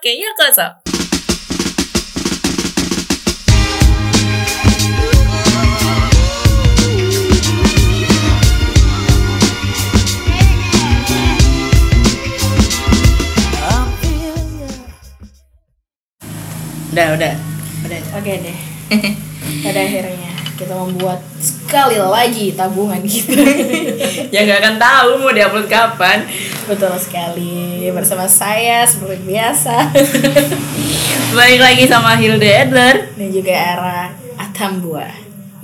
Oke, ya koso. Udah, udah. Udah, oke deh. Pada akhirnya kita membuat sekali lagi tabungan kita. ya nggak akan tahu mau diupload kapan. Betul sekali. Bersama saya seperti biasa. Balik lagi sama Hilde Edler. Dan juga era Atambua.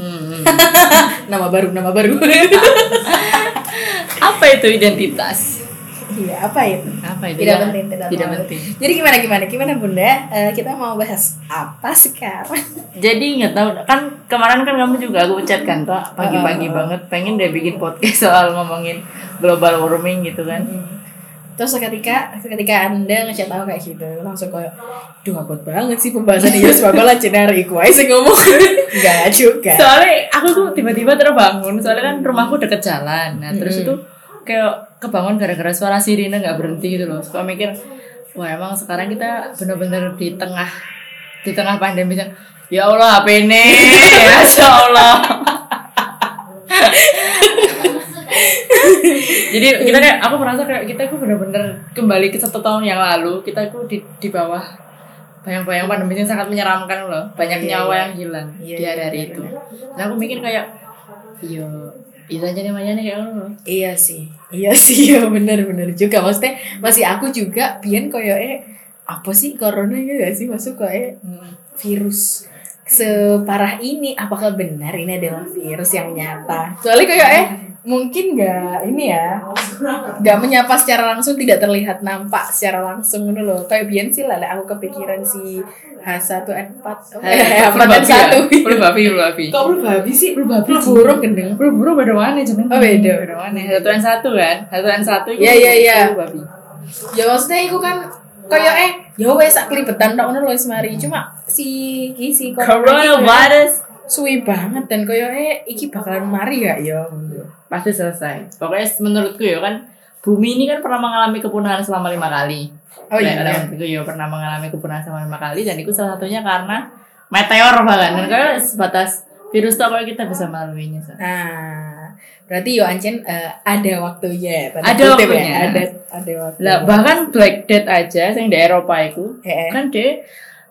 Hmm. nama baru, nama baru. Apa itu identitas? Iya, apa itu? Apa itu? Tidak Ya, penting, tidak, tidak penting. Jadi gimana gimana? Gimana Bunda? Eh, kita mau bahas apa sekarang? Jadi nggak tahu kan kemarin kan kamu juga aku chat kan toh pagi-pagi banget pengen deh bikin podcast soal ngomongin global warming gitu kan. Terus seketika ketika anda ngechat aku kayak gitu langsung kayak duh abot banget sih pembahasan ini sebab lah cenar iku aja ngomong. Enggak juga. Soalnya aku tuh tiba-tiba terbangun soalnya kan rumahku deket jalan. Nah terus itu kayak kebangun gara-gara suara sirine nggak berhenti gitu loh. Suka mikir wah emang sekarang kita bener-bener di tengah di tengah pandemi ya Allah HP ini? Ya Allah jadi kita kayak aku merasa kayak kita itu benar-benar kembali ke satu tahun yang lalu kita itu di di bawah bayang-bayang pandemi yang sangat menyeramkan loh. Banyak Iya, nyawa iya. yang hilang Iya, di iya, hari-hari benar, itu. nah aku mikir kayak iya itu aja namanya nih kayak ngono. iya sih. Iya sih ya bener juga. Maksudnya masih aku juga pian koyo eh apa sih corona gitu gak sih? Masuk kayak virus separah ini. Apakah benar ini adalah virus yang nyata? Soalnya kayak eh mungkin nggak ini ya nggak menyapa secara langsung tidak terlihat nampak secara langsung gitu loh kayak bian sih lah aku kepikiran si H1N4 eh H4N1 Perlu babi, perlu babi. kok perlu babi sih Perlu babi. perlu burung gendeng Perlu burung beda mana cuman. Oh, beda. Beda mana? Satu n satu kan? Satu n satu. Iya, iya, iya. babi. ya maksudnya itu kan kayak eh ya wes sak kelibetan tok ngono lho wis mari cuma si iki si Coronavirus suwi banget dan kayak eh iki bakalan mari gak ya pasti selesai. Pokoknya menurutku ya kan bumi ini kan pernah mengalami kepunahan selama lima kali. Oh Nah, iya. menurutku ya pernah mengalami kepunahan selama lima kali dan itu salah satunya karena meteor bahkan dan kayak sebatas virus tuh apa kita bisa melaluinya. Sa. nah berarti yo ancen eh, ada waktunya tanda Ada kutip waktunya. ya. ada ada waktu Lah bahkan Black Death aja yang di Eropa itu eh, kan dia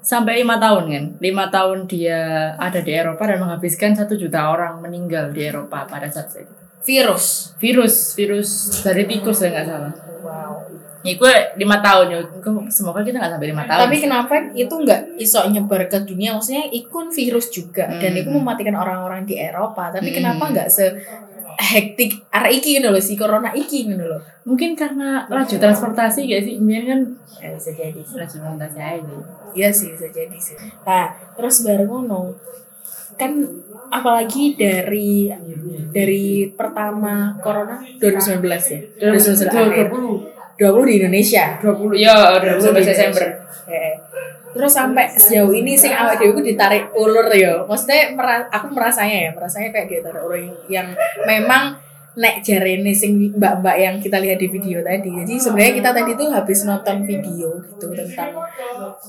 sampai lima tahun kan? Lima tahun dia ada di Eropa dan menghabiskan satu juta orang meninggal di Eropa pada saat itu. Virus? Virus virus dari tikus ya nggak salah. Wow. Ya gue lima tahun ya. Semoga kita nggak sampai lima tahun. Tapi kenapa itu nggak iso nyebar ke dunia? Maksudnya ikun virus juga. Dan Hmm. itu mematikan orang-orang di Eropa. Tapi Hmm. kenapa nggak se hektik arah iki gitu loh si corona iki gitu loh mungkin karena laju transportasi gak sih? Biar kan ya, bisa jadi laju transportasi aja Iya sih bisa jadi sih. Nah terus baru ngono. Kan apalagi dari dari pertama corona 2019 ya? 2019 akhir 20 di Indonesia? 20 ya udah 20 sampai di Desember. Indonesia. Terus sampai sejauh ini sih awak dewi ditarik ulur ya maksudnya mera- aku merasanya ya merasanya kayak ditarik ulur yang, yang memang nek jarene sing mbak-mbak yang kita lihat di video tadi jadi sebenarnya kita tadi tuh habis nonton video gitu tentang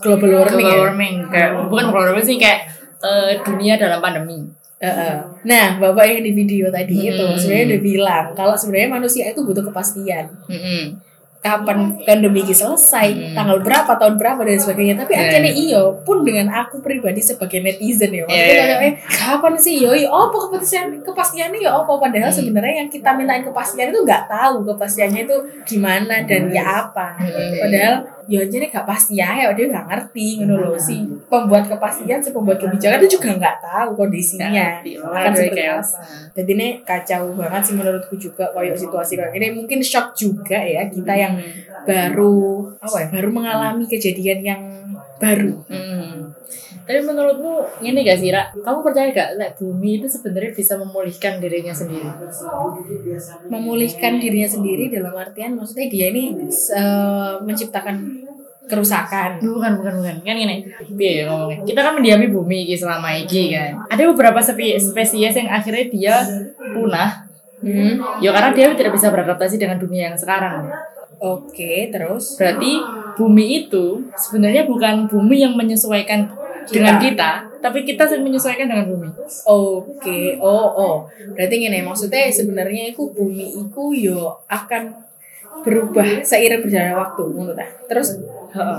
global warming global ya warming kayak bukan global warming sih kayak eh, dunia dalam pandemi Heeh. Nah, bapak yang di video tadi itu Hmm. sebenarnya udah bilang kalau sebenarnya manusia itu butuh kepastian. Mm-mm. Kapan pandemi ini selesai, Hmm. tanggal berapa, tahun berapa dan sebagainya. Tapi Yeah. akhirnya iyo pun dengan aku pribadi sebagai netizen ya. Maksudnya Yeah. eh, kapan sih yo? yo, Apa kepastian kepastiannya ya apa? Padahal Hmm. sebenarnya yang kita mintain kepastian itu nggak tahu kepastiannya itu gimana dan ya apa. Hmm. Padahal ya jadi gak pasti ya, dia nggak ngerti ngono loh si pembuat kepastian, si pembuat kebijakan itu juga nggak tahu kondisinya. Akan seperti apa. Jadi ini kacau banget sih menurutku juga kayak situasi kayak ini mungkin shock juga ya kita yang baru apa ya? baru mengalami kejadian yang baru. Hmm. Tapi menurutmu ini gak sih, Ra? Kamu percaya gak, like, bumi itu sebenarnya bisa memulihkan dirinya sendiri? Memulihkan dirinya sendiri dalam artian maksudnya dia ini eh, menciptakan kerusakan. Bukan, bukan, bukan. Kan gini, piye ya ngomongnya. Kita kan mendiami bumi selama iki kan. Ada beberapa spe- spesies yang akhirnya dia punah. Hmm. Ya karena dia tidak bisa beradaptasi dengan dunia yang sekarang. Oke, terus Berarti bumi itu sebenarnya bukan bumi yang menyesuaikan dengan kita, tapi kita yang menyesuaikan dengan bumi. Oke, oh oh. Berarti gini, maksudnya sebenarnya itu bumi itu yo akan berubah seiring berjalannya waktu menurut ah. Terus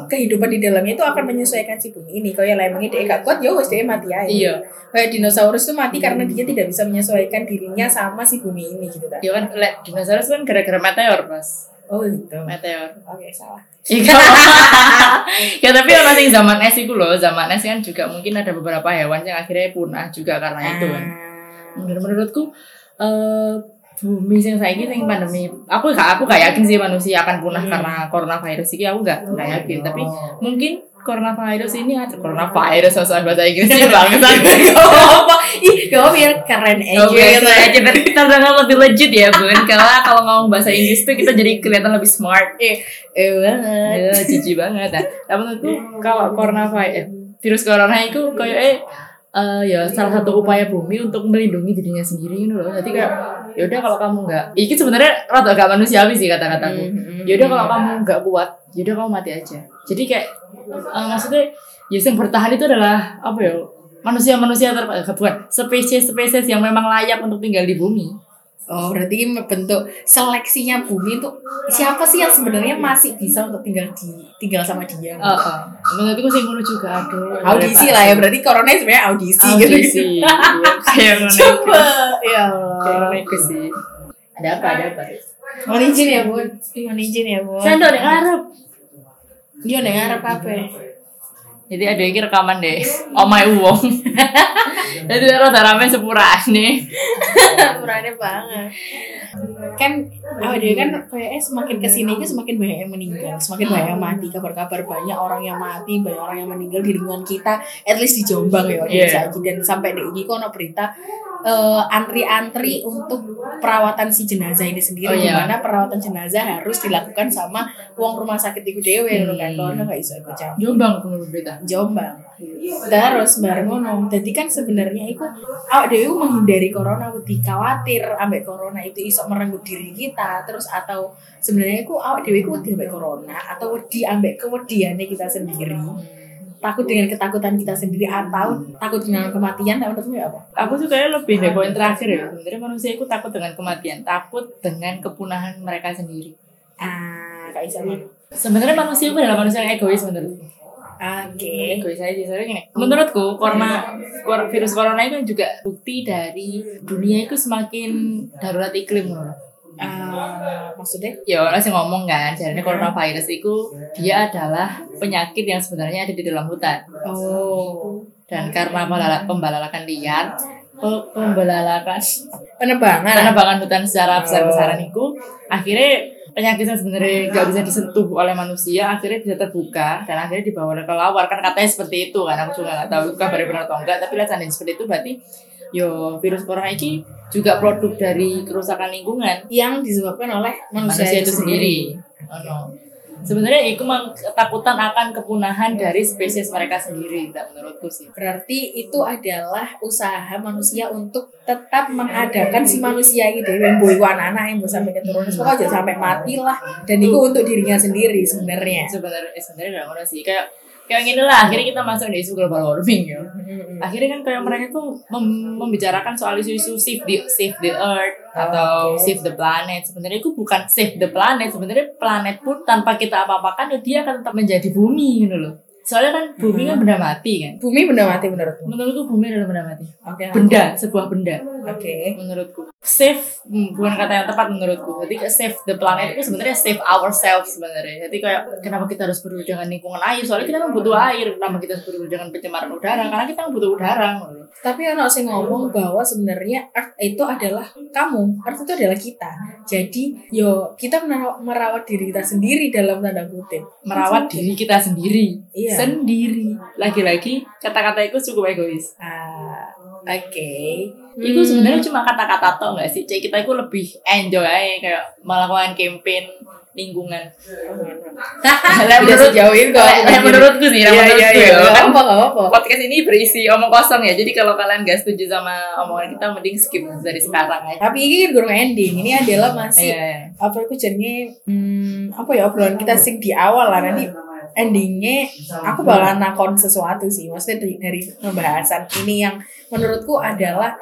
kehidupan di dalamnya itu akan menyesuaikan si bumi ini. Kayak lah emangnya dia gak kuat, ya wes dia mati aja. Iya. Kayak dinosaurus tuh mati karena dia tidak bisa menyesuaikan dirinya sama si bumi ini gitu tak. Dia kan lek dinosaurus kan gara-gara meteor, Mas. Oh gitu. Meteor. Oke, salah. Iya. ya tapi orang sing zaman es itu loh, zaman es kan juga mungkin ada beberapa hewan yang akhirnya punah juga karena itu kan. Ah. Menurut menurutku eh bumi sing saiki sing pandemi aku gak aku gak yakin sih manusia akan punah Hmm. karena coronavirus ini aku gak gak yakin tapi mungkin coronavirus ini ada coronavirus soal bahasa Inggrisnya banget apa? Ih, kamu biar keren aja. Kita aja nanti kita udah lebih legit ya bun Karena kalau ngomong bahasa Inggris tuh kita jadi kelihatan lebih smart Eh, eh banget. Ya, jijik banget. Nah, tapi menurutku kalau coronavirus, eh, virus corona itu kayak eh eh, ya salah satu upaya bumi untuk melindungi dirinya sendiri gitu loh. Jadi kayak ya udah kalau kamu nggak, ini sebenarnya rada gak manusiawi sih kata-kataku. Hmm, Ya udah kalau kamu nggak kuat, ya udah kamu mati aja. Jadi kayak eh, maksudnya ya yang bertahan itu adalah apa ya? Manusia-manusia ter eh, bukan spesies-spesies yang memang layak untuk tinggal di bumi. Oh, berarti bentuk seleksinya bumi itu siapa sih yang sebenarnya masih bisa untuk tinggal di tinggal sama dia? Heeh. Menurutku sih ngono juga aduh. audisi lah ya, berarti corona sebenarnya audisi, gitu. audisi Iya. Coba, ya Allah. iku sih ada apa ada apa Mohon izin ya, Bun. Mohon izin ya, Bun. sendok ngarep Dia ning ngarep apa? jadi ada iki rekaman deh omai uwong jadi rada rame sepurane Murahnya banget. Kan oh dia kan kayaknya semakin ke sini itu semakin banyak yang meninggal, semakin banyak yang mati. Kabar-kabar banyak orang yang mati, banyak orang yang meninggal di lingkungan kita, at least di Jombang ya, di Iya. Saiki. dan sampai di ini kok ada berita eh, antri-antri untuk perawatan si jenazah ini sendiri, Oh, di iya. mana perawatan jenazah harus dilakukan sama uang rumah sakit itu dewe, Hmm. kan? Kalau nggak bisa ikut campur. jombang aku berita Jombang. Terus bareng ngono. Jadi kan sebenarnya itu awak dhewe menghindari corona wedi khawatir ambek corona itu iso merenggut diri kita terus atau sebenarnya itu awak itu wedi ambek corona atau wedi ambek kewediannya kita sendiri. Takut dengan ketakutan kita sendiri atau takut dengan kematian menurutmu apa? aku kayak lebih deh poin terakhir ya? sebenarnya manusia itu takut dengan kematian takut dengan kepunahan mereka sendiri. Ah, kayak sama. sebenarnya manusia itu adalah manusia yang egois menurutku. Oke. egois aja. Soalnya gini menurutku corona cor- virus corona itu juga bukti dari dunia itu semakin darurat iklim loh Ah, maksudnya? Ya orang sih ngomong kan jadi coronavirus itu dia adalah penyakit yang sebenarnya ada di dalam hutan. Oh. Dan karena pembala- pembalalakan liar pe- pembalalakan penebangan. penebangan hutan secara besar-besaran itu akhirnya penyakit yang sebenarnya nggak bisa disentuh oleh manusia akhirnya bisa terbuka dan akhirnya dibawa ke luar kan katanya seperti itu kan aku juga nggak tahu kabarnya benar atau enggak tapi lihat seperti itu berarti yo virus corona ini juga produk dari kerusakan lingkungan yang disebabkan oleh manusia, manusia, itu sendiri. Oh, no. Sebenarnya itu memang ketakutan akan kepunahan dari spesies mereka sendiri, tak menurutku sih. Berarti itu adalah usaha manusia untuk tetap mengadakan si manusia ini dewe yang boy anak-anak yang sampai keturunan pokoknya jangan sampai mati lah dan itu untuk dirinya sendiri sebenarnya. Sebenarnya eh, sebenarnya nggak sih. Kayak kayak gini lah. Akhirnya kita masuk di isu global warming ya. Akhirnya kan kayak mereka tuh mem- membicarakan soal isu-isu save the save the earth atau Oke. save the planet. Sebenarnya itu bukan save the planet. Sebenarnya planet pun tanpa kita apa-apakan ya dia akan tetap menjadi bumi gitu loh. Soalnya kan bumi kan benda mati kan. Bumi benda mati menurutmu? Menurutku bumi adalah benda mati. Oke. Benda, sebuah benda. Oke. menurutku save hmm, bukan kata yang tepat menurutku jadi save the planet itu sebenarnya save ourselves sebenarnya jadi kayak kenapa kita harus peduli dengan lingkungan air soalnya kita kan butuh air kenapa kita harus peduli dengan pencemaran udara karena kita kan butuh udara Tapi ono sing ngomong bahwa sebenarnya Earth itu adalah kamu, Earth itu adalah kita. Jadi yo kita merawat diri kita sendiri dalam tanda kutip. merawat diri kita sendiri Iya. Sendiri lagi-lagi kata-kata itu cukup egois Ah, oke. itu Hmm. sebenarnya cuma kata-kata toh nggak sih cek kita itu lebih enjoy aja kayak melakukan campaign lingkungan. Tidak menurut- sejauh itu kok. Menurutku sih, Iya, iya, menurutku iya. ya. Nggak Kan apa apa. podcast ini berisi omong kosong ya. Jadi kalau kalian gak setuju sama omongan kita, mending skip dari sekarang aja. Tapi ini kan gurung ending. Ini adalah masih Iya. apa itu jadinya hmm, apa ya obrolan kita sing di awal lah nanti endingnya aku bakalan nakon sesuatu sih. Maksudnya dari, dari pembahasan ini yang menurutku adalah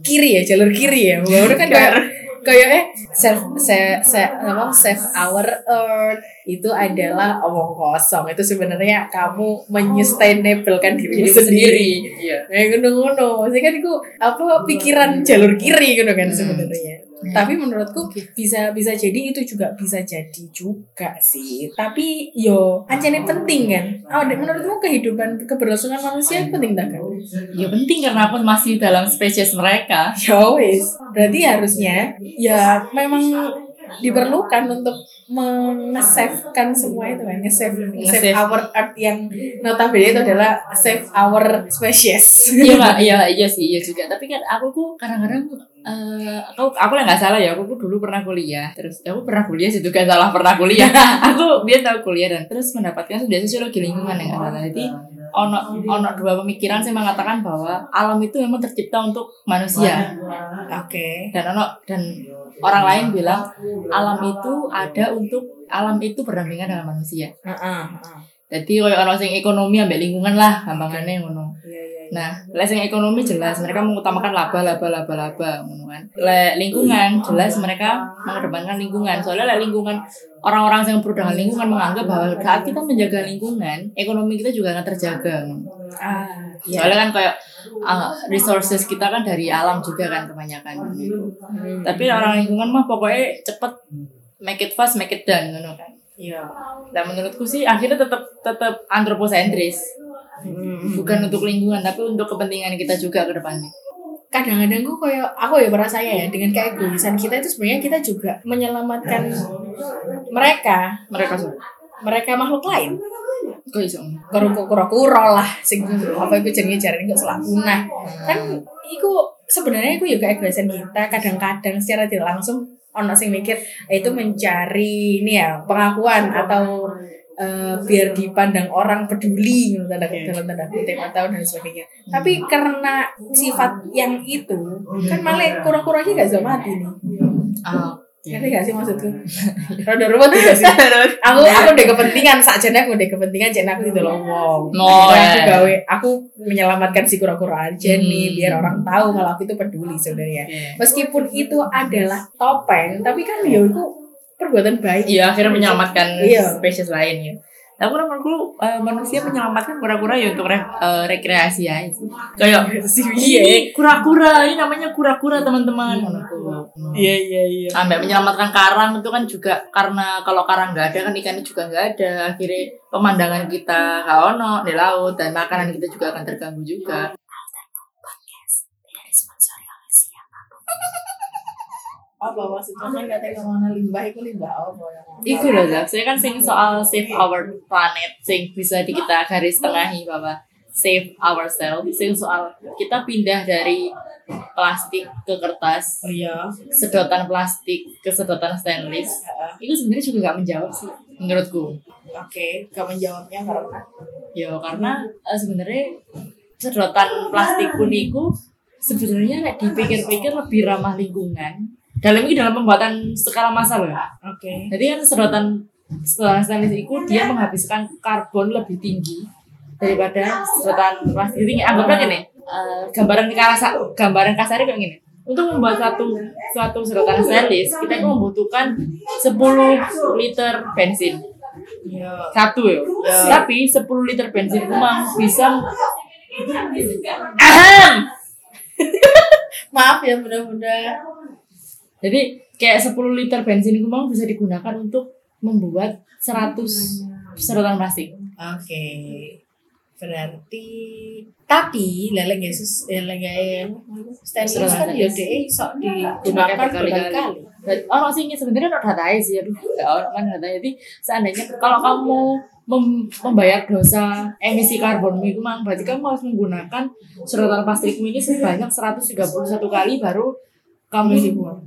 kiri ya jalur kiri ya. Baru kan kayak kayak eh self se, se, apa save our earth itu adalah omong kosong itu sebenarnya kamu menyustainablekan dirimu Dirimu sendiri Iya. Ya ngono-ngono. Maksudnya kan itu apa pikiran jalur kiri gitu kan Hmm. sebenarnya. Hmm. Tapi menurutku bisa bisa jadi itu juga bisa jadi juga sih. Tapi yo ancene penting kan. Oh, menurutmu kehidupan keberlangsungan manusia penting tak kan? Ya penting karena aku masih dalam spesies mereka. Ya wis. Berarti harusnya ya memang diperlukan untuk mengesafekan semua itu kan nge-save nge-save our earth yang notabene itu adalah save our species. Iya mbak, iya iya sih, iya juga. Tapi kan aku tuh kadang-kadang eh aku aku lah nggak salah ya. Aku tuh dulu pernah kuliah. Terus aku pernah kuliah sih juga salah pernah kuliah. aku dia tahu kuliah dan terus mendapatkan sudah sosiologi lingkungan yang nggak salah. Jadi ono ono dua pemikiran saya mengatakan bahwa alam itu memang tercipta untuk manusia Oke. dan ono dan orang lain bilang alam itu ada untuk alam itu berdampingan dengan manusia. Heeh, heeh. Jadi kayak ono sing ekonomi ambek lingkungan lah gampangannya ngono. Nah, lek sing ekonomi jelas mereka mengutamakan laba laba laba laba kan. Lingkungan jelas mereka mengedepankan lingkungan. Soalnya lek lingkungan orang-orang yang dengan lingkungan menganggap bahwa saat kita menjaga lingkungan, ekonomi kita juga akan terjaga. Ah, iya. Soalnya kan kayak uh, resources kita kan dari alam juga kan kebanyakan. Hmm. Tapi orang lingkungan mah pokoknya cepet make it fast, make it done kan. Iya. Dan menurutku sih akhirnya tetap tetap antroposentris. Hmm. Bukan untuk lingkungan tapi untuk kepentingan kita juga ke depannya. Kadang-kadang gue kayak aku ya merasa ya dengan keegoisan kita itu sebenarnya kita juga menyelamatkan mereka, Mereka sih. mereka makhluk lain. Kok iso? Kuro kuro kuro lah, sing apa itu jenenge jarene kok salah punah. Kan iku sebenarnya iku ya keegoisan kita kadang-kadang secara tidak langsung ono sing mikir eh, itu mencari ini ya pengakuan atau eh, biar dipandang orang peduli gitu, tanda dalam tanda kutip atau dan sebagainya. Tapi karena sifat yang itu kan malah kura-kura ini gak bisa mati nih. Ah. Ngerti gak sih maksudku? Rada ruwet gak sih? Aku aku udah kepentingan saja aku udah kepentingan jadi aku itu loh wow. Oh, Akhirnya aku gawe aku menyelamatkan si kura-kura aja nih Hmm. biar orang tahu kalau aku itu peduli sebenarnya. Iya. Meskipun itu adalah topeng, tapi kan ya itu perbuatan baik. Iya, akhirnya menyelamatkan Iya. spesies lain ya. Tapi menurutku eh, manusia menyelamatkan kura-kura ya untuk re- eh, rekreasi sih. Kayak ini kura-kura, ini namanya kura-kura teman-teman. Menurutku. Iya iya iya. Sampai menyelamatkan karang itu kan juga karena kalau karang nggak ada kan ikannya juga nggak ada. Akhirnya pemandangan kita nggak ono di laut dan makanan kita juga akan terganggu juga. Apa maksudnya kan mana limbah itu limbah apa ya? Iku loh. Saya kan sing soal save our planet, sing bisa di kita garis tengahi bahwa save ourselves, sing soal kita pindah dari plastik ke kertas, Oh iya. sedotan plastik ke sedotan stainless. Itu sebenarnya juga nggak menjawab sih, menurutku. Oke, gak menjawabnya karena Ya karena eh, sebenarnya sedotan plastik pun itu sebenarnya dipikir-pikir lebih ramah lingkungan. Dalam ini dalam pembuatan skala massal ya. Oke. Jadi kan sedotan sedotan stainless itu dia menghabiskan karbon lebih tinggi daripada sedotan plastik tinggi. Anggaplah gini, eh, gambaran kasar, gambaran kasarnya kayak gini. Untuk membuat satu suatu sedotan stainless, kita itu membutuhkan 10 liter bensin. Iya. Satu ya. Ya. Tapi 10 liter bensin itu mah bisa Ahem! Maaf ya mudah-mudahan. Jadi kayak 10 liter bensin itu memang bisa digunakan untuk membuat 100 sedotan plastik. Oke. Berarti tapi lele Yesus lele gaya stainless kan ya deh sok digunakan berkali-kali. Dan orang sih sebenarnya ada datanya sih, aduh, nggak ada kan datanya. Jadi seandainya kalau kamu mem- membayar dosa emisi karbon itu mang, berarti kamu harus menggunakan sedotan plastikmu ini sebanyak 131 kali baru kamu dibuang.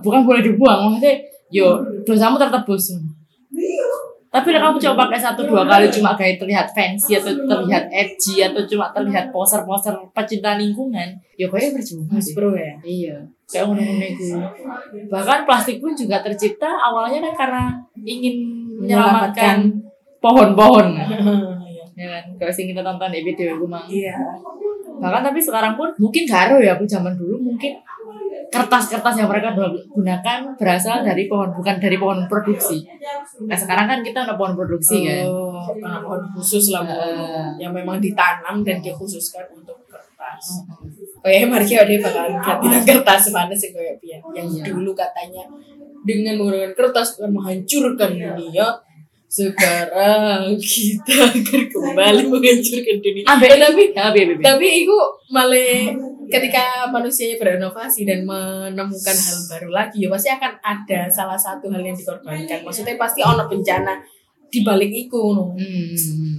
Bukan boleh dibuang, maksudnya yo dosamu tertebus. Tapi kalau kamu coba pakai satu dua kali cuma kayak terlihat fancy atau terlihat edgy atau cuma terlihat poser-poser pecinta lingkungan, ya kayaknya percuma sih. Bro ya. Iya, kayak ngono-ngono itu. Bahkan plastik pun juga tercipta awalnya kan karena ingin menyelamatkan pohon-pohon. ya kan, kalau sing kita tonton di video itu mah. Iya. Bahkan tapi sekarang pun mungkin karo ya aku zaman dulu mungkin kertas-kertas yang mereka gunakan berasal dari pohon bukan dari pohon produksi. Nah sekarang kan kita ada pohon produksi kan. Oh, karena pohon khusus lah Eh. yang memang ditanam dan dikhususkan untuk kertas. Kayak mari kita dia bakalan ganti kertas mana sih kayak pian yang Iya. dulu katanya dengan menggunakan kertas akan menghancurkan dunia. Sekarang kita akan kembali menghancurkan dunia. Ambek Eh, tapi Ya, bi, bi, bi. tapi itu malah ketika manusianya berinovasi dan menemukan hal baru lagi ya pasti akan ada salah satu hal yang dikorbankan. Maksudnya pasti ono bencana di balik itu no. Hmm.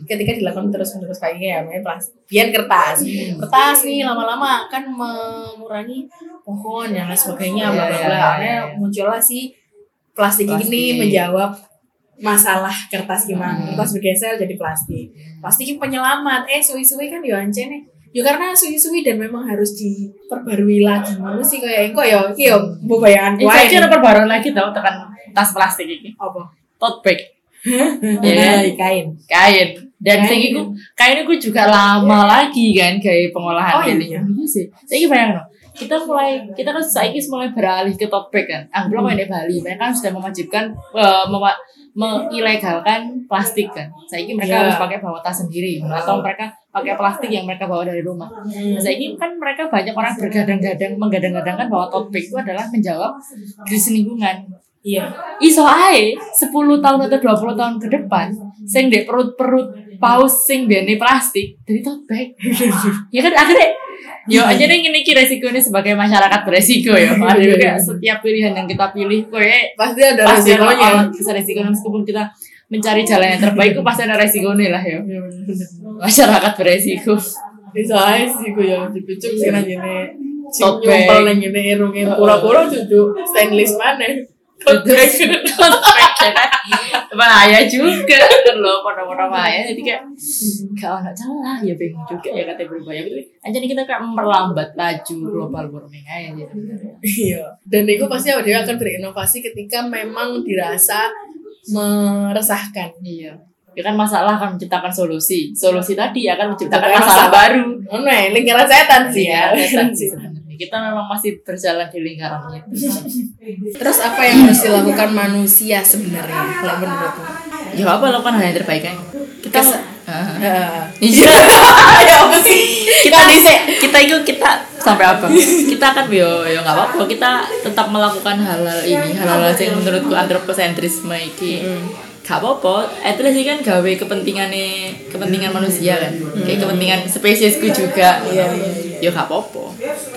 ketika dilakukan terus menerus kayak ya namanya plastik biar kertas. Kertas nih lama-lama akan mengurangi pohon dan lain sebagainya bla bla Iya, bla. Iya, Akhirnya iya. muncullah si plastik, Plastik. ini menjawab masalah kertas gimana. Hmm. kertas bergeser jadi plastik. Plastik ini penyelamat. Eh suwi-suwi kan yo ance nih ya karena suwi-suwi dan memang harus diperbarui lagi mana sih kayak kok ya iki yo mbok bayangan kuwi saya kira perbaruan lagi tau tekan tas plastik ini. apa Tote bag. ya Iya. kain kain dan Kain. kain itu kain juga lama lagi kan kayak Oh, pengolahan iya. kainnya. iya sih saya bayang no kita mulai kita kan saya mulai beralih ke bag kan ah belum Hmm. di Bali mereka kan sudah mewajibkan eh, mewa- mengilegalkan plastik kan. Saya mereka Iya. harus pakai bawa tas sendiri atau mereka pakai plastik yang mereka bawa dari rumah. Nah, saya kan mereka banyak orang bergadang-gadang menggadang-gadangkan bahwa bag itu adalah menjawab krisis lingkungan iya. Iso ae 10 tahun atau 20 tahun ke depan sing ndek perut-perut paus sing biane plastik dari tote bag. ya kan akhirnya Yo aja nih ini kira resiko ini sebagai masyarakat beresiko ya. Ada kayak setiap pilihan yang kita pilih, kowe pasti ada pasti ada resikonya bisa resiko meskipun kita mencari jalan yang terbaik itu pasti ada resikonya lah ya. Iya. Masyarakat beresiko. bisa aja sih gue yang dipucuk sih nang ini bag. bag nang ini irungnya pura-pura duduk stainless mana Bag. bahaya juga. Kan loh bahaya. Jadi kayak kalau nggak salah ya bingung juga ya katanya berbahaya gitu aja nih kita kayak memperlambat laju global warming aja sebenarnya Iya. Dan itu pasti dia akan berinovasi ketika memang dirasa meresahkan. iya. Ya kan masalah akan menciptakan solusi. Solusi tadi akan menciptakan Menciptakan masalah masalah. baru. Oh, nah, lingkaran setan sih ya. setan sih kita memang masih berjalan di lingkaran itu. Terus apa yang harus dilakukan manusia sebenarnya kalau menurutmu? ya apa lakukan hal yang terbaik kan? Kita Kes-. Iya. ya apa sih? kita kita itu kita sampai apa? Kita kan yo yo nggak apa-apa. Kita tetap melakukan hal-hal ini hal-hal yang menurutku antroposentrisme iki. Gak apa-apa. At least ini kan gawe kepentingannya kepentingan manusia kan? Kayak kepentingan spesiesku juga. Iya, iya, yo gak apa-apa.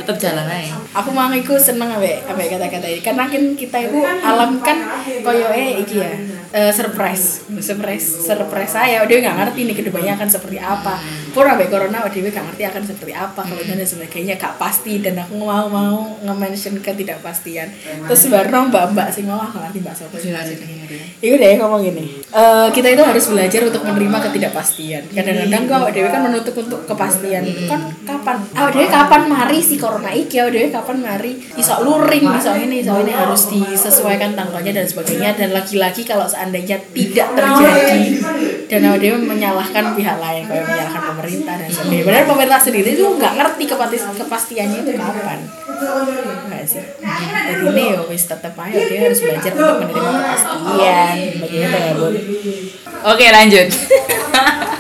Tetap jalan aja Aku mau iku seneng ambek ambek kata-kata ini karena kan kita itu alam kan koyo eh iki ya. Eh, surprise. Surprise surprise saya dia nggak ngerti nih ke depannya akan seperti apa. Pun ambek corona dia nggak ngerti akan seperti apa kalau dan sebagainya. Gak pasti. Dan aku mau mau nge-mention ketidakpastian. Terus baru mbak mbak sih mau aku ngerti mbak siapa sih. Iku deh ngomong gini, eh, kita itu harus belajar untuk menerima ketidakpastian. Kadang-kadang awak dewe kan menutup untuk kepastian. Kan kapan? Awak dewe kapan mari si corona iki? Awak dewe kapan mari? Iso luring, iso ini, iso ini harus disesuaikan tanggalnya dan sebagainya. Dan lagi-lagi kalau seandainya tidak terjadi dan awak dewe menyalahkan pihak lain, kayak menyalahkan pemerintah dan sebagainya. Padahal pemerintah sendiri itu nggak ngerti kepasti kepastiannya itu kapan. Enggak sih. Jadi ini ya wis tetep aja dia harus belajar untuk menerima kepastian. Bagaimana ya, Bun? oke lanjut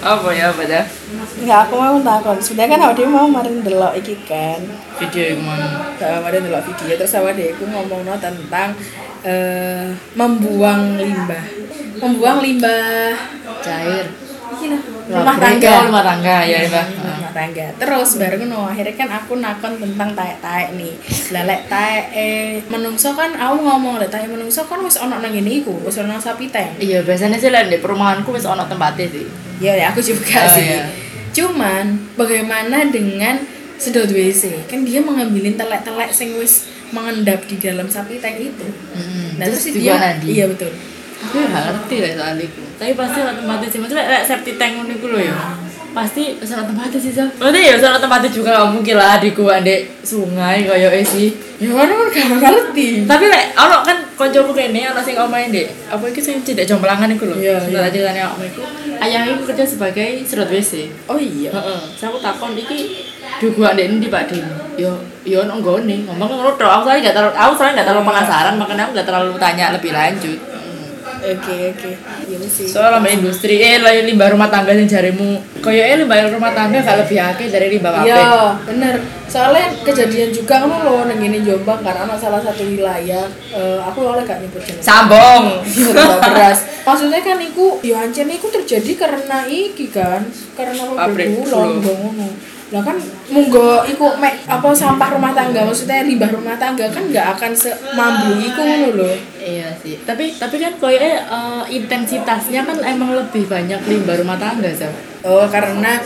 apa ya apa dah Enggak, aku mau takon. Sebenarnya kan awake mau marin delok iki kan. video yang mana Nah, marin delok video terus awake aku ngomongno tentang eh membuang limbah. Membuang limbah cair rumah Pabrik, tangga. rumah tangga ya ya rumah tangga. Terus baru no akhirnya kan aku nakon tentang taek-taek nih. Lalek taek eh menungso kan aku ngomong lah taek menungso kan wis ono nang ngene iku wis ono sapi teng iya biasanya sih lah di perumahanku wis ono tempatnya sih. Ya ya aku juga Oh, sih. iya. cuman bagaimana dengan sedot WC kan dia mengambilin telek-telek sing wis mengendap di dalam sapi tank itu. Hmm. nah terus, Terus dia iya betul Aku gak ngerti lah soal itu. Tapi pasti otomatis sih. Maksudnya kayak safety tank ngono iku lho ya. Pasti soal otomatis sih, Sal. Berarti ya soal otomatis juga gak mungkin lah adikku ndek sungai koyo sih. ya kan kan gak ngerti Tapi lek ono kan kancaku kene ono sing omahe ndek. Apa iki sing cedek jomblangan iku lho. Iya, Setelah ceritanya aku iku, ayahnya iku kerja sebagai serut WC. oh iya Heeh. Terus aku takon iki dugu ndek endi Pak Din? Yo yo ono nggone. Ngomong ngono tok. Aku soalnya gak terlalu aku soalnya gak terlalu penasaran makanya aku gak terlalu tanya lebih lanjut. Oke oke iya sih Soal sama industri, eh lah limbah rumah tangga yang jarimu Kayak eh limbah rumah tangga gak lebih akeh dari limbah kafe Iya, bener. Soalnya kejadian juga kan lo neng ini Jombang karena anak salah satu wilayah eh, aku oleh gak nyebut jenis. Sambong beras. Maksudnya kan iku yo ancen iku terjadi karena iki kan, karena Pabrik gula. ngono. Lah kan munggo iku mek apa sampah rumah tangga maksudnya limbah rumah tangga kan nggak akan semambu iku ngono lho. Iya sih, tapi tapi kan kayaknya eh, intensitasnya kan emang lebih banyak limbah rumah tangga sih Oh, karena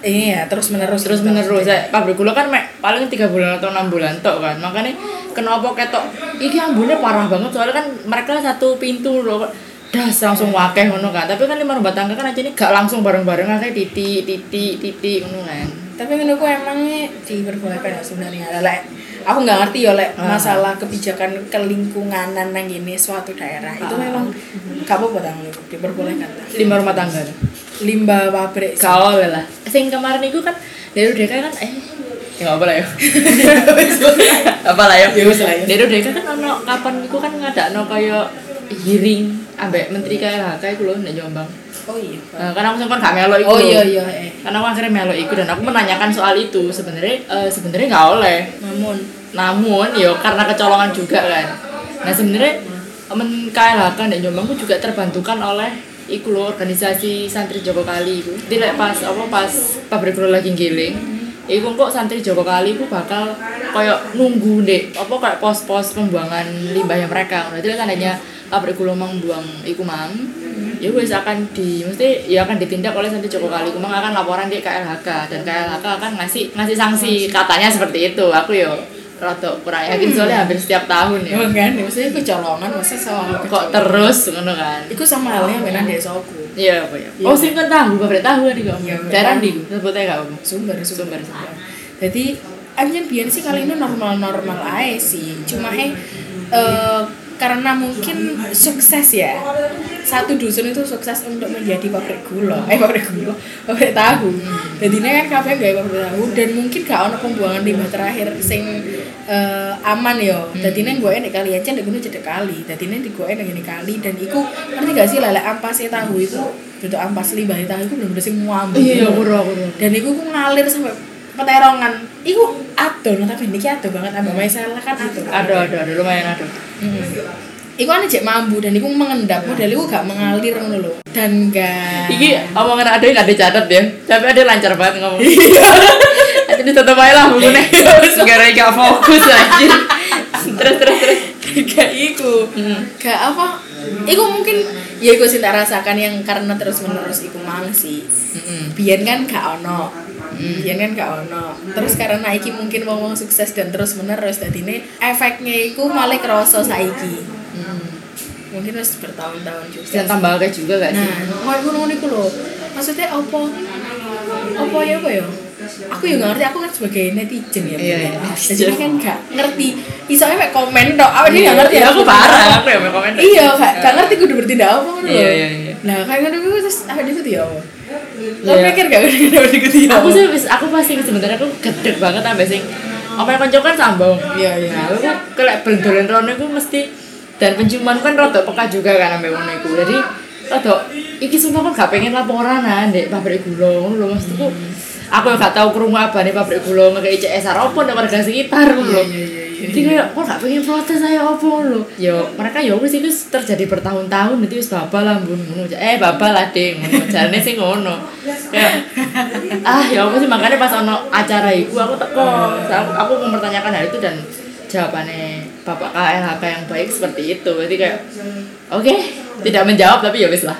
ini ya terus menerus Terus menerus, saya pabrik gula kan mek, paling tiga bulan atau enam bulan tok kan. Makanya kenapa ketok, iki ambune parah banget soalnya kan mereka satu pintu loh das langsung wakeh ngono kan tapi kan lima rumah tangga kan aja ini gak langsung bareng-bareng aja titik titik titik ngono kan tapi menurutku emangnya diperbolehkan ya sebenarnya lek aku nggak ngerti ya lek Ah. masalah kebijakan kelingkunganan nang ini suatu daerah itu Ah. memang apa-apa tang menurutku diperbolehkan ta. lima rumah tangga limbah pabrik. Kau lah. Sing kemarin itu kan dari DK kan eh ya apa lah ya. apa lah ya. Ya lah ya. Dari DK kan ono kapan iku kan ngadakno kaya hearing ambek menteri KLHK iku lho nek Jombang. Oh iya Nah, kan aku sempat gak melo iku. oh iya iya eh Karena aku akhirnya melo iku dan aku menanyakan soal itu sebenarnya eh, sebenarnya nggak oleh. namun Namun yo karena kecolongan juga kan. Nah sebenarnya men KLHK dan Jombang ku juga terbantukan oleh iku lho organisasi santri Joko Kali iku. Jadi lek pas apa pas pabrik lagi giling, iku kok santri Joko Kali iku bakal koyo nunggu dek apa kayak pos-pos pembuangan limbahnya mereka. Jadi tandanya pabrik gula mau buang iku mang, ya wes akan di mesti ya akan ditindak oleh santri Joko Kali. Kumang akan laporan di KLHK dan KLHK akan ngasih ngasih sanksi katanya seperti itu. Aku yo rada kurang yakin soalnya hampir setiap tahun ya. oh kan maksudnya kecolongan maksudnya soal Kok terus ngono kan. itu sama halnya benar desaku Iya, apa ya? Iya. Oh, sing kan tahu, pabrik tahu kan iku. Iya, Daerah ndi iku? Sebutnya gak apa? sumber Sumber, sumber jadi anjir biar sih kali ini normal normal aja sih cuma eh eh, karena mungkin sukses ya. Satu dusun itu sukses untuk menjadi pabrik gula. Eh pabrik gula. Pabrik tahu. Jadi ini kan kafe gak pabrik tahu. Dan mungkin gak ono pembuangan limbah terakhir sing eh, aman yo jadi ini gue ini kali aja gue cedek kali. Jadi ini di gue ini kali. Dan iku ngerti gak sih? Lele ampasnya tahu itu bentuk ampas limbah tahu itu bener-bener sing muambu Iya, ro. dan iku ku ngalir sampai peterongan iku adon tapi ini adon banget ambek masalah kan adon Ada, ada, ada lumayan ada. Hmm. Iku kan cek mambu dan iku mengendap model iku gak mengalir ngono lho. Dan gak Iki omongan ada yang ada catat ya, tapi ada lancar banget ngomong. Iya. Aja ditutup aja lah bukunya. Segera gak fokus aja. Terus, terus, terus. gak iku. Hmm. Gak apa? Iku mungkin ya iku sih tak rasakan yang karena terus menerus iku mang sih. Mm-mm. Biyen kan gak ono. Biyen kan gak ono. Terus karena iki mungkin wong sukses dan terus menerus dadi ini efeknya iku malah kerasa saiki. Mm. Mungkin harus bertahun-tahun juga. Dan tambah akeh juga gak sih? Nah, ngono iku lho. Maksudnya apa? Apa ya apa ya? Aku ya nggak ngerti, aku kan sebagai netizen ya. Iya, iya, Jadi kan gak ngerti. Isonya mek komen tok, aku dia nggak ngerti. Iya, aku parah, apa. aku ya mau komen. Iya, gak, gak ngerti kudu bertindak apa. Iya, iya, iya. Nah, kayak ngono iku terus aku diikuti ya apa? Lo Iya. mikir gak kudu diikuti ya Aku apa? sih, aku pasti sebenarnya aku gedek banget sampai sing apa yang kan sambung. Iya, iya. Nah, aku kelek bendolan rono iku mesti dan penciuman kan rada peka juga kan sampai ngono iku. Jadi rada iki sumpah kan gak pengen laporan ndek pabrik gula ngono lho maksudku. Aku gak tau krungu abane pabrik gula ngekei CSR opo ndek warga sekitar ngono lho. Iya, iya, iya, Jadi kayak kok gak pengen protes saya ngono lho. Yo mereka ya wis itu terjadi bertahun-tahun nanti wis babal lah ngono. Eh babal lah ding ngono. Jarane sing ngono. Kayak ah ya apa sih makanya pas ono acara iku aku teko aku, aku mempertanyakan hal itu dan jawabannya bapak KLHK yang baik seperti itu berarti kayak oke tidak menjawab tapi ya wis lah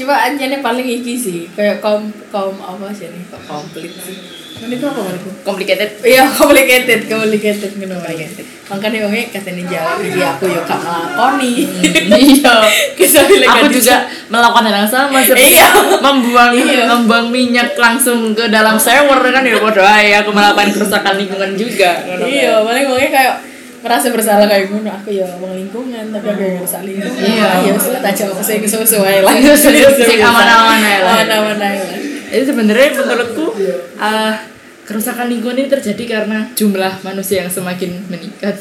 Coba anjane paling iki sih, kayak kom kom apa sih nih? Kok komplit sih. Ini kok apa menurutku? complicated Iya, complicated, complicated ngono complicated. Makanya wongnya katanya jawab iki aku yo gak nglakoni. iya Kisah aku juga melakukan hal yang sama seperti Iya. membuang Iya. membuang minyak langsung ke dalam shower kan ya bodoh aja aku melakukan kerusakan lingkungan juga. Iya, paling wongnya kayak merasa bersalah kayak ngono. Aku ya wong lingkungan tapi aku yang rusak lingkungan. Iya. ya wis lah tak jawab sing sesuai lah. Iya, sing aman-aman ae lah. aman-aman ae lah. Jadi sebenarnya menurutku eh, kerusakan lingkungan ini terjadi karena jumlah manusia yang semakin meningkat.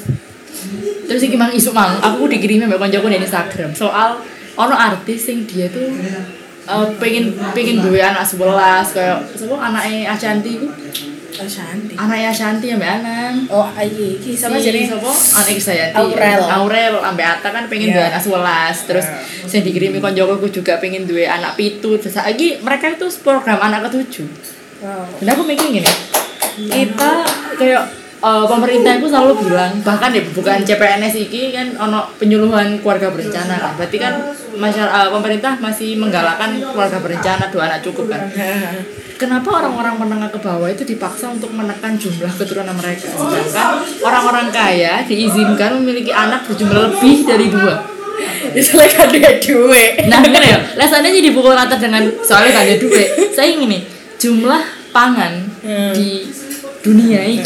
Terus iki mang isu mang, aku dikirimi mbak koncoku di Instagram. Soal ono artis yang dia tuh eh, pengen pengen duwe anak sebelas kayak siapa anaknya Ashanti itu Ashanti anaknya Ashanti ambek Anang. Oh ayi iki sama si jadi siapa anak Krisdayanti Aurel. Aurel ambek Atta kan pengen Iya. duwe anak sebelas terus saya dikirimi koncoku juga pengen duwe anak pitu. Terus lagi mereka itu program anak ketujuh. Wow. Dan aku mikir gini kita kayak eh, pemerintah itu selalu bilang bahkan ya bukan CPNS iki kan ono penyuluhan keluarga berencana kan. Berarti kan masyarakat pemerintah masih menggalakkan keluarga berencana dua anak cukup kan. Kenapa orang-orang menengah ke bawah itu dipaksa untuk menekan jumlah keturunan mereka? Sedangkan orang-orang kaya diizinkan memiliki anak berjumlah lebih dari dua. Itu lagi ada duit. Nah kan ya. Lesannya jadi pukul rata dengan soalnya ada duit. Saya ingin nih jumlah pangan Hmm. di dunia ini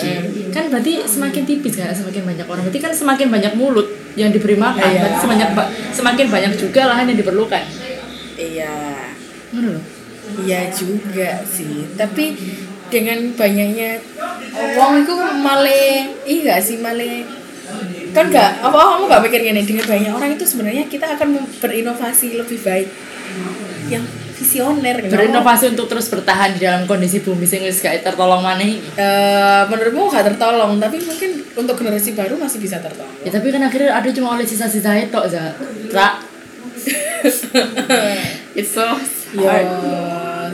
kan berarti semakin tipis kan semakin banyak orang. Berarti kan semakin banyak mulut yang diberi makan Iya. berarti sebanyak ba- semakin banyak juga lahan yang diperlukan. Iya. Ngono loh. Iya juga sih, tapi dengan banyaknya uang itu malah iya gak sih malah kan gak apa kamu gak mikir gini dengan banyak orang itu sebenarnya kita akan berinovasi lebih baik. Yang visioner gitu. berinovasi untuk terus bertahan di dalam kondisi bumi sing wis gak tertolong maneh. Eh, menurutmu gak tertolong tapi mungkin untuk generasi baru masih bisa tertolong ya tapi kan akhirnya ada cuma oleh sisa-sisa itu za Ra. it's so ya hard.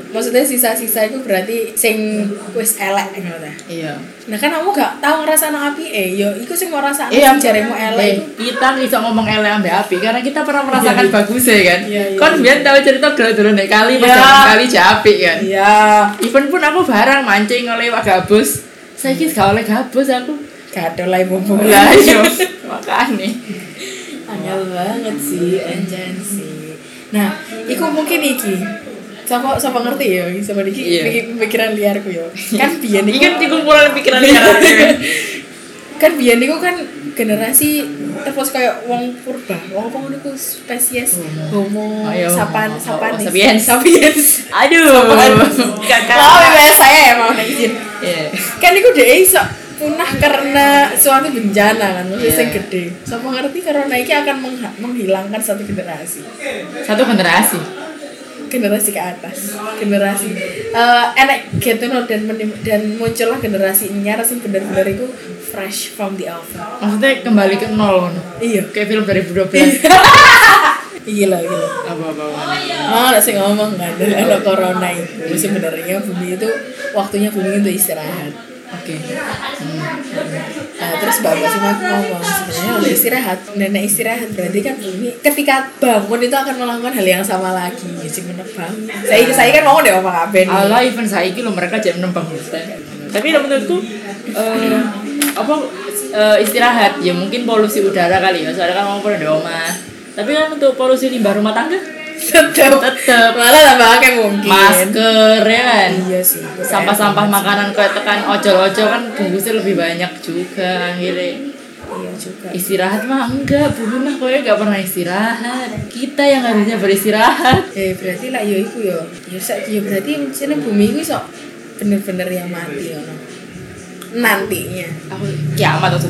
Maksudnya sisa-sisa itu berarti sing wis elek ta. iya nah kan kamu gak tahu ngerasa api eh yo iku sing mau rasa Iya, jaremu elek kita bisa ngomong elek ambek api karena kita pernah merasakan Iya, iya. bagusnya kan. Iya, iya. Kan biar tahu cerita dulu nek kali pas Iya. zaman kali japi kan. Iya, Even pun aku barang mancing oleh Pak Gabus. Saya kira gak oleh Gabus aku. gak ada lah ibu Lah yo. Makane. Angel banget sih, anjan sih. Nah, iku mungkin iki. Siapa siapa ngerti ya, sama iki Iya. pikir- pikiran liarku yo. Kan biyen iku kan dikumpulan pikiran liar. kan biyen iku kan generasi terus kayak wong purba, wong apa ngono iku spesies homo Oh, iya. sapan Oh, sapanis. sapiens. Sapiens. Aduh. Kakak. Lah wes saya mau nek izin. Iya. Kan iku dhek iso punah karena suatu bencana kan, maksudnya Iya. sing gede. Siapa ngerti corona iki akan menghilangkan satu generasi. Satu generasi. Generasi ke atas generasi eh enak gitu no dan dan muncullah generasi nyar sing bener-bener itu fresh from the oven Maksudnya kembali ke nol. iya Kayak film 2012. gila gila Apa-apa. oh ada sih ngomong kan ada ada corona itu sebenarnya bumi itu waktunya bumi itu istirahat Oke. nah terus bapak mak ngomong sebenarnya kalau istirahat. Nenek istirahat. Berarti kan bumi ketika bangun itu akan melakukan hal yang sama lagi. Sih menebang saya saya kan ngomong deh apa nih Allah even saiki lo mereka jam nembang hutan. Tapi menurutku eh, apa eh, istirahat. Ya mungkin polusi udara kali ya. Soalnya kan mau pernah di rumah. Tapi kan untuk polusi limbah rumah tangga tetap tetep. Malah tambah akeh mungkin. Masker ya kan. iya sih Sampah-sampah makanan kayak tekan ojol-ojol kan bungkusnya lebih banyak juga akhirnya. Iya juga. Istirahat mah enggak bumi mah kok gak pernah istirahat. Kita yang harusnya beristirahat. Eh berarti lah yo iku yo. Yo sak yo berarti sini bumi iku sok bener-bener yang mati ono. Nantinya. Aku kiamat atau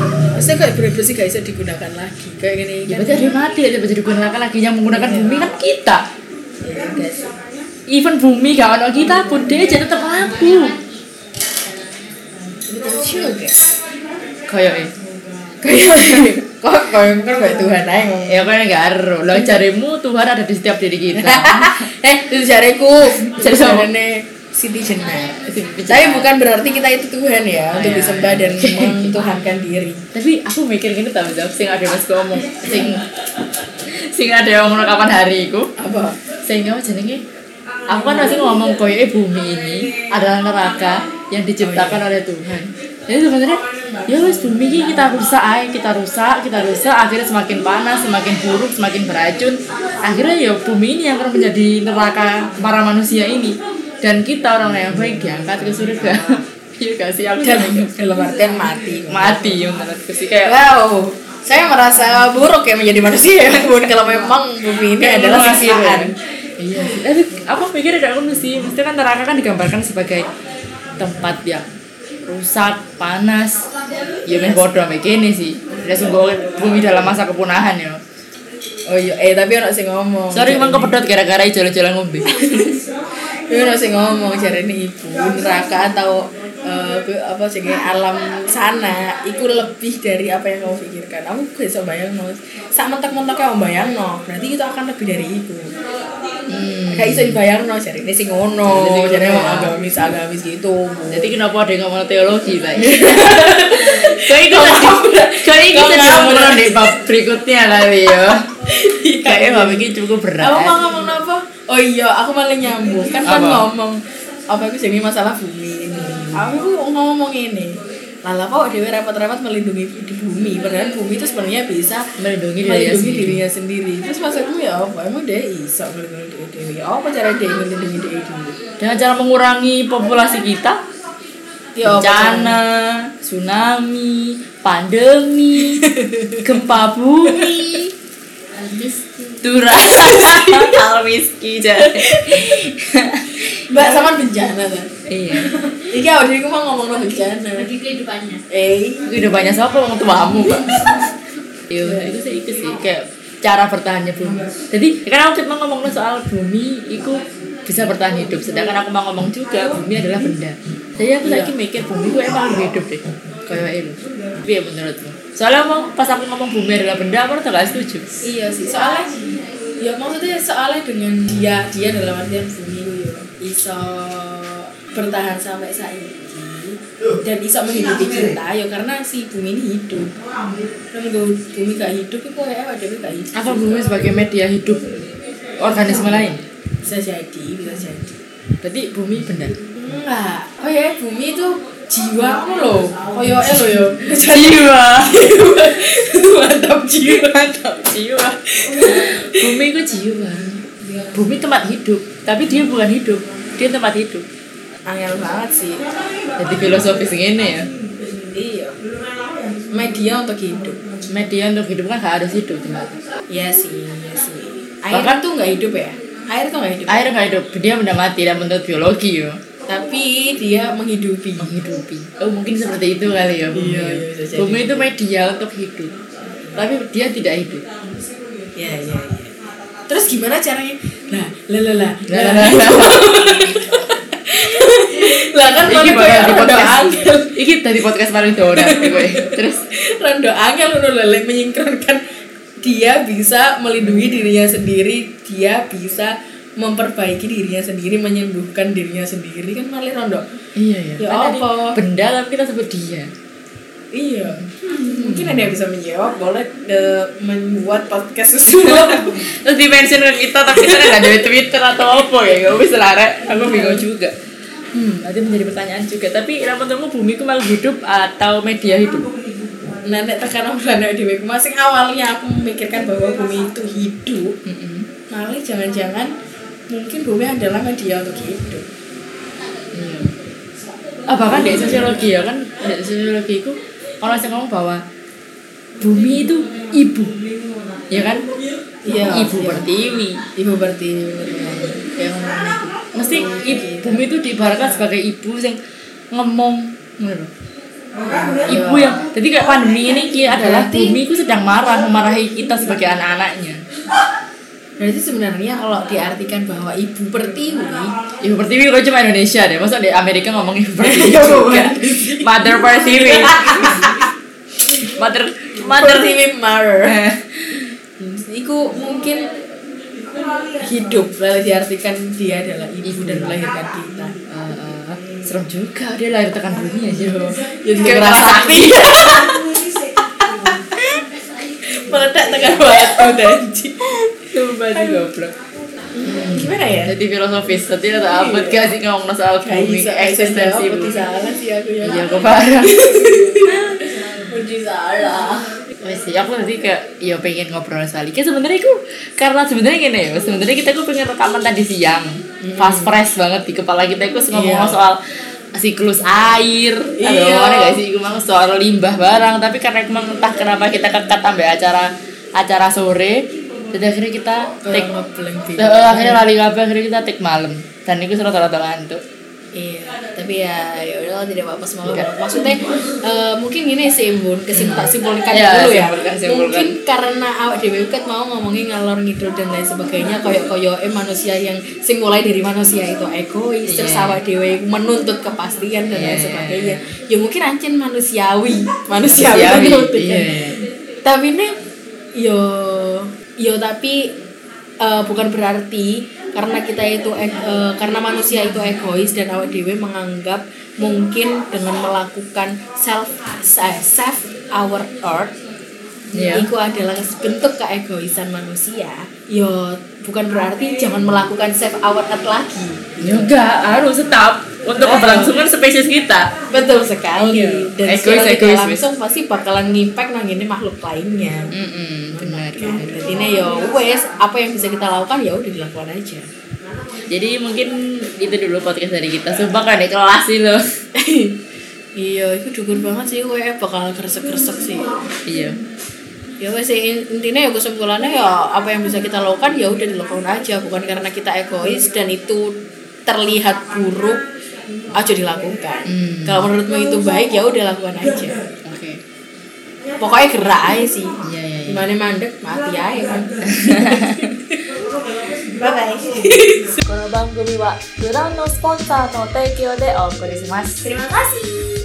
maksudnya kayak bener-bener sih gak bisa digunakan lagi kayak gini Ya kan berarti ada yang mati aja bisa digunakan lagi yang menggunakan bumi kan kita. ya sih Even bumi gak ada kita pun dia aja tetap laku. Kayak kayak kok kayak kan kayak Tuhan aja ngomong Ya kan gak ero. Lo carimu Tuhan ada di setiap diri kita. eh itu jariku Jari siapa? jarane Siti Jenar tapi bukan berarti kita itu Tuhan ya untuk iya. disembah dan mentuhankan diri. Tapi aku mikir gini tau jawab sing ada mas ngomong sing sing ada yang ngomong kapan hari iku. Apa? Sing apa jenenge? Aku kan masih ngomong koyo bumi ini adalah neraka yang diciptakan oleh Tuhan. Jadi sebenarnya ya wes bumi ini kita rusak ay kita rusak kita rusak akhirnya semakin panas semakin buruk semakin beracun. Akhirnya ya bumi ini yang akan menjadi neraka para manusia ini dan kita orang yang baik diangkat ke surga iya gak sih aku dalam dalam artian mati mati yang menurutku sih kayak wow saya merasa buruk ya menjadi manusia ya pun kalau memang bumi ini Kayak adalah siksaan Iya sih. Tapi aku pikir gak ngono sih. Mesti kan neraka kan digambarkan sebagai tempat yang rusak, panas. Ya meh bodoh kene sih. Ya sungguh bumi dalam masa kepunahan ya. oh iya eh tapi orang sih ngomong Sorry emang kepedot gara-gara jalan-jalan ngombe. Tapi orang sih ngomong cari ini ibu neraka atau eh, ke- apa sih kayak alam sana itu lebih dari apa yang kamu pikirkan aku gak bisa bayang no saat mentok-mentok kamu bayang no berarti itu akan lebih dari itu Hmm. kayak bisa dibayang no cari ini sih ngono Jadi sing ngono emang ya. agamis agamis gitu Jadi kenapa ada yang ngomong teologi, Pak? Kayak itu kayak itu ngomong di bab berikutnya kali ya. Kayaknya bab ini cukup berat. Apa mau ngomong apa? Oh iya, aku malah nyambung. Kan kan ngomong apa itu jadi masalah bumi ini. Aku ngomong ini. Lala kok dewe repot-repot melindungi di bumi, padahal bumi itu sebenarnya bisa melindungi dirinya melindungi sendiri. dirinya sendiri. Terus maksudmu ya apa? Emang dia iso melindungi diri dewi? Apa cara dia melindungi diri dewi? Dengan cara mengurangi populasi kita, Ya bencana, tsunami, pandemi, gempa bumi, Dura Almiski jadi. Mbak sama bencana kan? Iya. Iki awak dhewe mau ngomong no bencana. bagi kehidupannya Eh, banyak siapa mau tuamu, Pak. Iya, itu sih itu sih kayak cara bertahannya bumi. Jadi kan aku cuma ngomong soal bumi itu bisa bertahan hidup. Sedangkan aku mau ngomong juga bumi adalah benda. Jadi aku lagi mikir bumi itu emang hidup deh. Kayak itu. Tapi ya menurutmu? Soalnya mau pas aku ngomong bumi adalah benda, aku udah gak setuju. Iya sih, soalnya ya maksudnya soalnya dengan dia dia dalam artian bumi itu ya iso bertahan sampai saat ini dan iso menghidupi kita ya karena si bumi ini hidup dan kalau bumi gak hidup itu apa dia gak hidup Apa bumi sebagai media hidup organisme lain? bisa jadi bisa jadi Berarti bumi benda. enggak oh ya bumi itu jiwa aku loh koyo eh lo yo Jiwa. mantap jiwa Mantap jiwa. Bumi itu jiwa. Bumi tempat hidup, tapi dia bukan hidup. Dia tempat hidup. angel banget sih Jadi filosofis ini ya. iya media untuk hidup Media untuk hidup kan gak harus hidup tempat. Iya sih, iya sih. Air Bahkan- tuh nggak hidup ya? Air tuh nggak hidup. Air gak hidup, dia benda mati dan menurut biologi ya. Tapi dia menghidupi. Menghidupi. Oh mungkin seperti itu kali ya bumi. Iya, ya. iya. Bumi itu media untuk hidup. Tapi dia tidak hidup. Iya, iya, iya. Terus gimana caranya? Lah, lah, lah, lah. Lah, lah, lah, lah. Lah kan mana bakal di podcast. angel. Iki tadi podcast paling gue. Terus Rondo angel udah lele menyingkronkan dia bisa melindungi dirinya sendiri, dia bisa memperbaiki dirinya sendiri, menyembuhkan dirinya sendiri kan malah rondo. Iya ya. Ya Kan apa? Benda tapi kita sebut dia. Iya. Mungkin ada yang bisa menjawab, boleh eh, membuat podcast semua. Terus di mention ke kita tapi kita nggak ada Twitter atau apa ya? Gak bisa lah, Rek. Aku bingung juga. Hmm, nanti menjadi pertanyaan juga. Tapi menurutmu bumi itu malah hidup atau media hidup? Nenek tekan anak dewi masing awalnya aku memikirkan bahwa bumi itu hidup malah jangan-jangan mungkin bumi adalah media untuk hidup Iya. Ah, bahkan di sosiologi ya kan, di sosiologi itu orang yang ngomong bahwa bumi itu ibu, ya kan? Iya, Ibu iya. pertiwi. ibu berarti yang Mesti ibu, bumi itu diibaratkan sebagai ibu yang ngomong. Ibu yang, jadi kayak pandemi ini adalah bumi itu sedang marah, memarahi kita sebagai anak-anaknya. Berarti sebenarnya kalau diartikan bahwa ibu pertiwi Ibu pertiwi kok cuma Indonesia deh, masa di Amerika ngomong ibu pertiwi Iya, juga. Mother pertiwi. Mother, mother pertiwi mother Eh, Iku mungkin hidup lalu diartikan dia adalah ibu dan melahirkan kita eh, eh, serem juga dia lahir tekan bumi aja. jadi ngerasa meledak tekan batu dan Sumpah sih goblok. gimana ya Jadi filosofis, tadi ada apa gak sih ngomong soal bumi, bisa eksistensi bumi. salah sih aku ya Iya, kok parah. Puji salah Wes sih, aku nanti kayak ya pengen ngobrol soal ini. Sebenarnya aku karena sebenarnya gini ya, sebenarnya kita aku pengen rekaman tadi siang, fast fresh banget di kepala kita. Aku ngomong Iya. soal siklus air, Iya. iya. ada gak sih? Aku mau soal limbah barang, tapi karena emang entah kenapa kita kekat sampai acara acara sore, jadi akhirnya kita take, Eh, akhirnya lali kabeh, akhirnya kita take malam, dan itu rata-rata ngantuk. Iya, tapi ya ya udah tidak apa-apa semoga maksudnya eh, mungkin gini sih bun kesim tak simpulkan Iya, dulu ya simpulkan, simpulkan. mungkin karena awak dewi kan mau ngomongin ngalor ngidul dan lain sebagainya koyok koyok eh manusia yang sing mulai dari manusia itu egois terus Iya. awak dewi menuntut kepastian dan lain Iya. sebagainya ya mungkin ancen manusiawi manusiawi, Manusiawi, menuntut kan. tapi ini yo yo tapi eh, bukan berarti karena kita itu eh, karena manusia itu egois dan awak dewe menganggap mungkin dengan melakukan self eh, self our earth Iya. itu adalah bentuk keegoisan manusia yo bukan berarti jangan melakukan self our earth lagi Juga harus tetap untuk keberlangsungan spesies kita. betul sekali Iya. dan Egois, egois, langsung pasti bakalan ngimpact nang ini makhluk lainnya Mm-mm, benar. Kan? Jadi ini ya wes apa yang bisa kita lakukan ya udah dilakukan aja. Jadi mungkin itu dulu podcast dari kita. Sumpah kan kelas sih lo. iya, itu dukur banget sih gue bakal kresek-kresek sih. iya. Ya wes in- intinya ya kesimpulannya ya apa yang bisa kita lakukan ya udah dilakukan aja bukan karena kita egois dan itu terlihat buruk aja dilakukan. Hmm. Kalau menurutmu itu baik ya udah lakukan aja. Pokoknya gerak aja sih. Iya iya iya. Gimana mandek mati aja kan. bye bye. この番組はブランドスポンサーの提供でお送りします。Terima kasih.